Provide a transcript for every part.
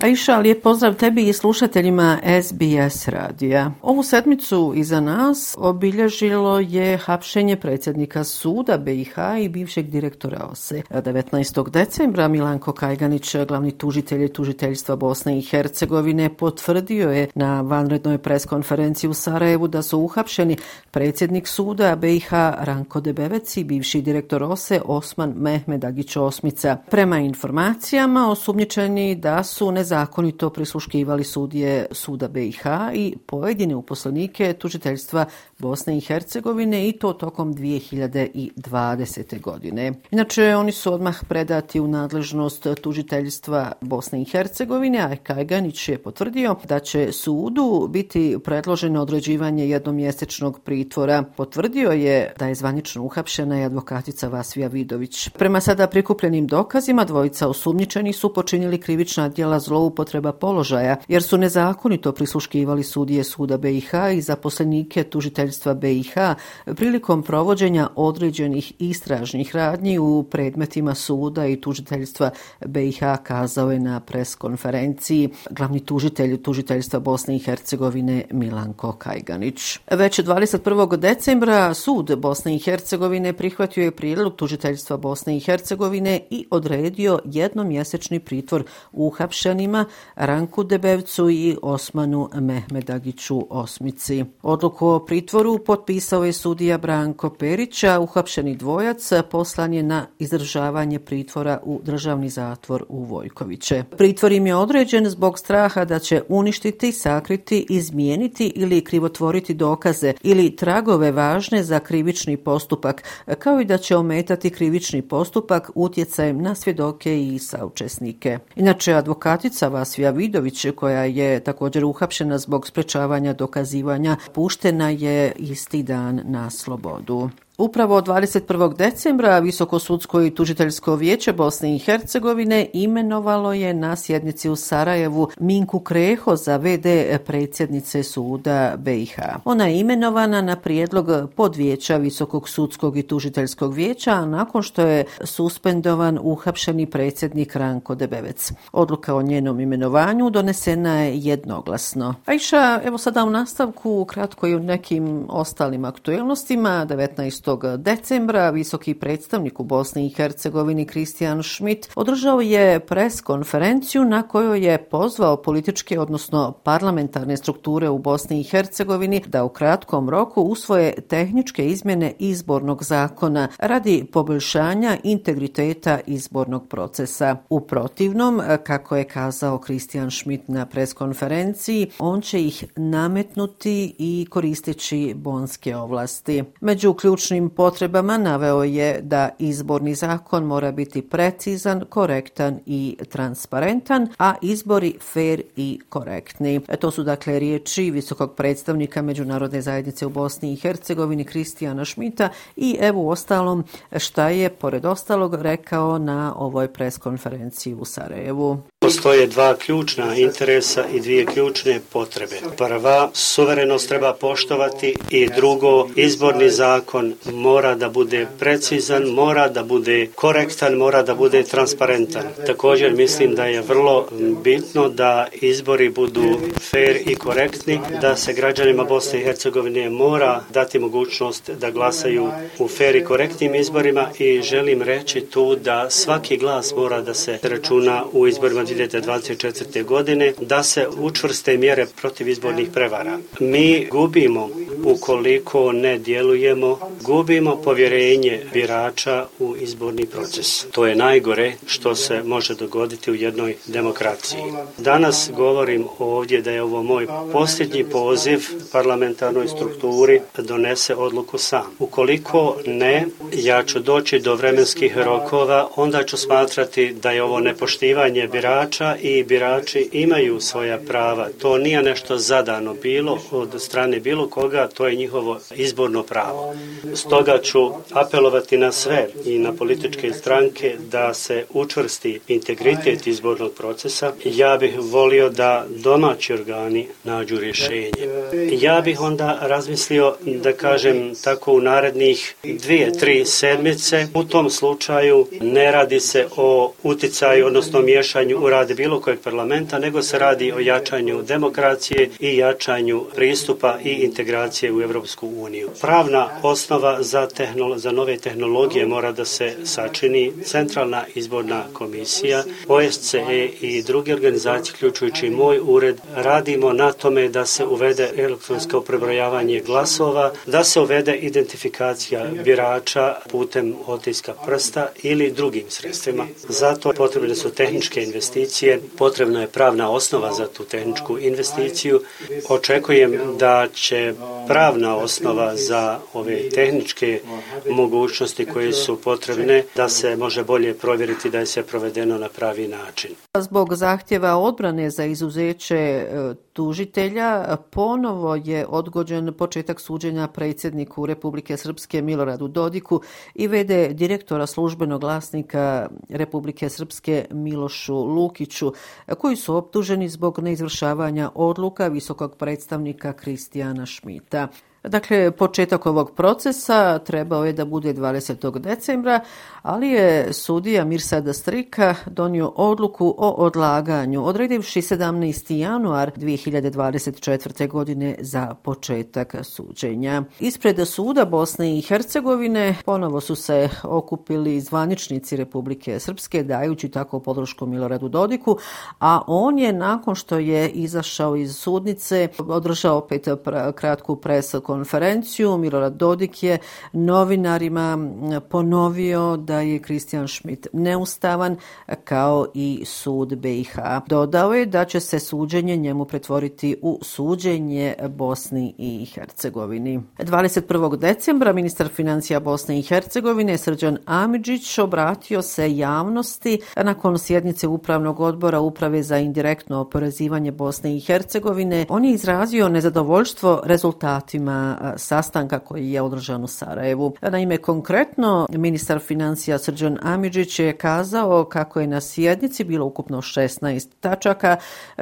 Aisha, lijep pozdrav tebi i slušateljima SBS radija. Ovu sedmicu iza nas obilježilo je hapšenje predsjednika suda BiH i bivšeg direktora OSE. 19. decembra Milanko Kajganić, glavni tužitelj i tužiteljstva Bosne i Hercegovine, potvrdio je na vanrednoj preskonferenciji u Sarajevu da su uhapšeni predsjednik suda BiH Ranko Debevec i bivši direktor OSE Osman Mehmed Agić Osmica. Prema informacijama osumnjičeni da su ne nezakonito prisluškivali sudije suda BiH i pojedine uposlenike tužiteljstva Bosne i Hercegovine i to tokom 2020. godine. Inače, oni su odmah predati u nadležnost tužiteljstva Bosne i Hercegovine, a Kajganić je potvrdio da će sudu biti predloženo određivanje jednomjesečnog pritvora. Potvrdio je da je zvanično uhapšena i advokatica Vasvija Vidović. Prema sada prikupljenim dokazima, dvojica osumnjičeni su počinili krivična djela zloupotreba položaja, jer su nezakonito prisluškivali sudije suda BiH i zaposlenike tužiteljstva BiH prilikom provođenja određenih istražnih radnji u predmetima suda i tužiteljstva BiH kazao je na preskonferenciji glavni tužitelj tužiteljstva Bosne i Hercegovine Milanko Kajganić. Već 21. decembra sud Bosne i Hercegovine prihvatio je prijedlog tužiteljstva Bosne i Hercegovine i odredio jednomjesečni pritvor uhapšenim Osmanima, Ranku Debevcu i Osmanu Mehmedagiću Osmici. Odluku o pritvoru potpisao je sudija Branko Perića, uhapšeni dvojac, poslan je na izdržavanje pritvora u državni zatvor u Vojkoviće. Pritvor im je određen zbog straha da će uništiti, sakriti, izmijeniti ili krivotvoriti dokaze ili tragove važne za krivični postupak, kao i da će ometati krivični postupak utjecajem na svjedoke i saučesnike. Inače, advokatica Vasvija Vidović, koja je također uhapšena zbog sprečavanja dokazivanja, puštena je isti dan na slobodu. Upravo 21. decembra Visokosudsko i tužiteljsko vijeće Bosne i Hercegovine imenovalo je na sjednici u Sarajevu Minku Kreho za VD predsjednice suda BiH. Ona je imenovana na prijedlog podvijeća Visokog sudskog i tužiteljskog vijeća nakon što je suspendovan uhapšeni predsjednik Ranko Debevec. Odluka o njenom imenovanju donesena je jednoglasno. Ajša, evo sada u nastavku, kratko i u nekim ostalim aktuelnostima, 19 decembra visoki predstavnik u Bosni i Hercegovini Kristijan Schmidt održao je pres konferenciju na kojoj je pozvao političke, odnosno parlamentarne strukture u Bosni i Hercegovini da u kratkom roku usvoje tehničke izmjene izbornog zakona radi poboljšanja integriteta izbornog procesa. U protivnom, kako je kazao Kristijan Schmidt na pres konferenciji, on će ih nametnuti i koristeći bonske ovlasti. Među ključnim svojim potrebama naveo je da izborni zakon mora biti precizan, korektan i transparentan, a izbori fair i korektni. E, to su dakle riječi visokog predstavnika Međunarodne zajednice u Bosni i Hercegovini Kristijana Šmita i evo u ostalom šta je pored ostalog rekao na ovoj preskonferenciji u Sarajevu. Postoje dva ključna interesa i dvije ključne potrebe. Prva, suverenost treba poštovati i drugo, izborni zakon mora da bude precizan, mora da bude korektan, mora da bude transparentan. Također mislim da je vrlo bitno da izbori budu fair i korektni, da se građanima Bosne i Hercegovine mora dati mogućnost da glasaju u fair i korektnim izborima i želim reći tu da svaki glas mora da se računa u izborima 2024. godine, da se učvrste mjere protiv izbornih prevara. Mi gubimo ukoliko ne djelujemo, gubimo povjerenje birača u izborni proces. To je najgore što se može dogoditi u jednoj demokraciji. Danas govorim ovdje da je ovo moj posljednji poziv parlamentarnoj strukturi da donese odluku sam. Ukoliko ne, ja ću doći do vremenskih rokova, onda ću smatrati da je ovo nepoštivanje birača i birači imaju svoja prava. To nije nešto zadano bilo od strane bilo koga, to je njihovo izborno pravo. Stoga ću apelovati na sve i na političke stranke da se učvrsti integritet izbornog procesa. Ja bih volio da domaći organi nađu rješenje. Ja bih onda razmislio da kažem tako u narednih dvije, tri sedmice. U tom slučaju ne radi se o uticaju, odnosno miješanju u rade bilo kojeg parlamenta, nego se radi o jačanju demokracije i jačanju pristupa i integracije u Evropsku uniju. Pravna osnova za, tehnolo za nove tehnologije mora da se sačini centralna izborna komisija, OSCE i druge organizacije, ključujući moj ured, radimo na tome da se uvede elektronsko prebrojavanje glasova, da se uvede identifikacija birača putem otiska prsta ili drugim sredstvima. Zato potrebne su tehničke investicije, potrebna je pravna osnova za tu tehničku investiciju. Očekujem da će pravna osnova za ove tehničke mogućnosti koje su potrebne da se može bolje provjeriti da je sve provedeno na pravi način. Zbog zahtjeva odbrane za izuzeće e, tužitelja ponovo je odgođen početak suđenja predsjedniku Republike Srpske Miloradu Dodiku i vede direktora službenog glasnika Republike Srpske Milošu Lukiću, koji su optuženi zbog neizvršavanja odluka visokog predstavnika Kristijana Šmita. это Dakle, početak ovog procesa trebao je da bude 20. decembra, ali je sudija Mirsada Strika donio odluku o odlaganju, odredivši 17. januar 2024. godine za početak suđenja. Ispred suda Bosne i Hercegovine ponovo su se okupili zvaničnici Republike Srpske, dajući tako podršku Miloradu Dodiku, a on je nakon što je izašao iz sudnice održao opet kratku presu konferenciju. Milorad Dodik je novinarima ponovio da je Kristijan Schmidt neustavan kao i sud BiH. Dodao je da će se suđenje njemu pretvoriti u suđenje Bosni i Hercegovini. 21. decembra ministar financija Bosne i Hercegovine Srđan Amidžić obratio se javnosti nakon sjednice Upravnog odbora Uprave za indirektno oporezivanje Bosne i Hercegovine. On je izrazio nezadovoljstvo rezultatima sastanka koji je održan u Sarajevu. Naime, konkretno, ministar financija Srđan Amidžić je kazao kako je na sjednici bilo ukupno 16 tačaka,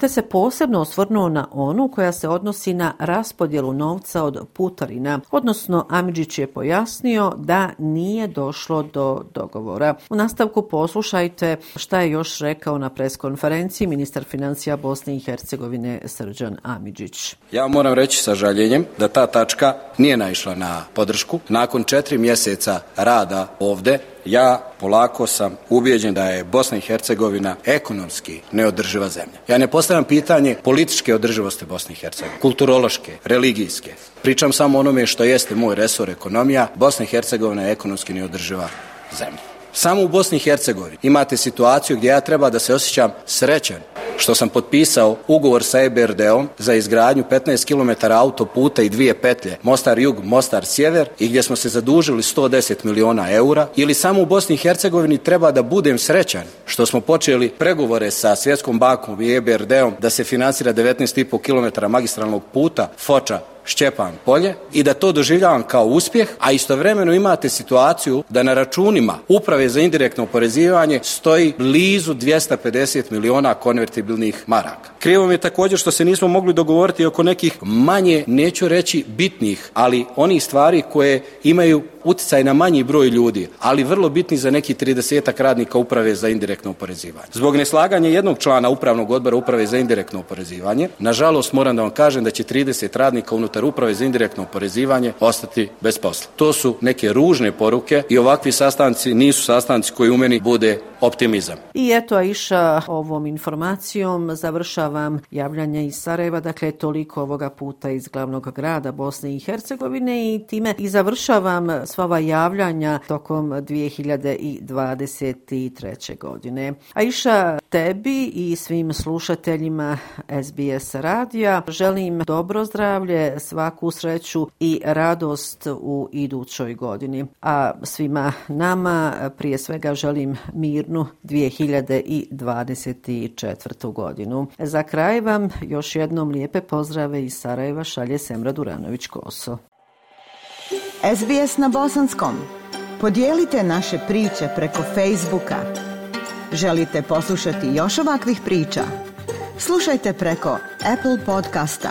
te se posebno osvrnuo na onu koja se odnosi na raspodjelu novca od putarina. Odnosno, Amidžić je pojasnio da nije došlo do dogovora. U nastavku poslušajte šta je još rekao na preskonferenciji ministar financija Bosne i Hercegovine Srđan Amidžić. Ja moram reći sa žaljenjem da ta tačka nije naišla na podršku. Nakon četiri mjeseca rada ovde, ja polako sam ubijeđen da je Bosna i Hercegovina ekonomski neodrživa zemlja. Ja ne postavljam pitanje političke održivosti Bosne i Hercegovine, kulturološke, religijske. Pričam samo onome što jeste moj resor ekonomija. Bosna i Hercegovina je ekonomski neodrživa zemlja. Samo u Bosni i Hercegovini imate situaciju gdje ja treba da se osjećam srećan što sam potpisao ugovor sa EBRD-om za izgradnju 15 km autoputa i dvije petlje Mostar Jug, Mostar Sjever i gdje smo se zadužili 110 miliona eura ili samo u Bosni i Hercegovini treba da budem srećan što smo počeli pregovore sa Svjetskom bankom i EBRD-om da se finansira 19,5 km magistralnog puta Foča Šćepan polje i da to doživljavam kao uspjeh, a istovremeno imate situaciju da na računima uprave za indirektno oporezivanje stoji blizu 250 miliona konvertibilnih maraka. Krivo mi je također što se nismo mogli dogovoriti oko nekih manje, neću reći bitnih, ali oni stvari koje imaju uticaj na manji broj ljudi, ali vrlo bitni za neki 30 radnika uprave za indirektno oporezivanje. Zbog neslaganja jednog člana upravnog odbora uprave za indirektno oporezivanje, nažalost moram da vam kažem da će 30 radnika unutar uprave za indirektno oporezivanje ostati bez posla. To su neke ružne poruke i ovakvi sastanci nisu sastanci koji u meni bude optimizam. I eto, Aisha, ovom informacijom završavam javljanje iz Sarajeva, dakle toliko ovoga puta iz glavnog grada Bosne i Hercegovine i time i završavam sva ova javljanja tokom 2023. godine. Aisha, tebi i svim slušateljima SBS radija želim dobro zdravlje, svaku sreću i radost u idućoj godini. A svima nama prije svega želim mirnu 2024. godinu. Za kraj vam još jednom lijepe pozdrave iz Sarajeva šalje Semra Duranović-Koso. SBS na bosanskom. Podijelite naše priče preko Facebooka. Želite poslušati još ovakvih priča? Slušajte preko Apple podcasta,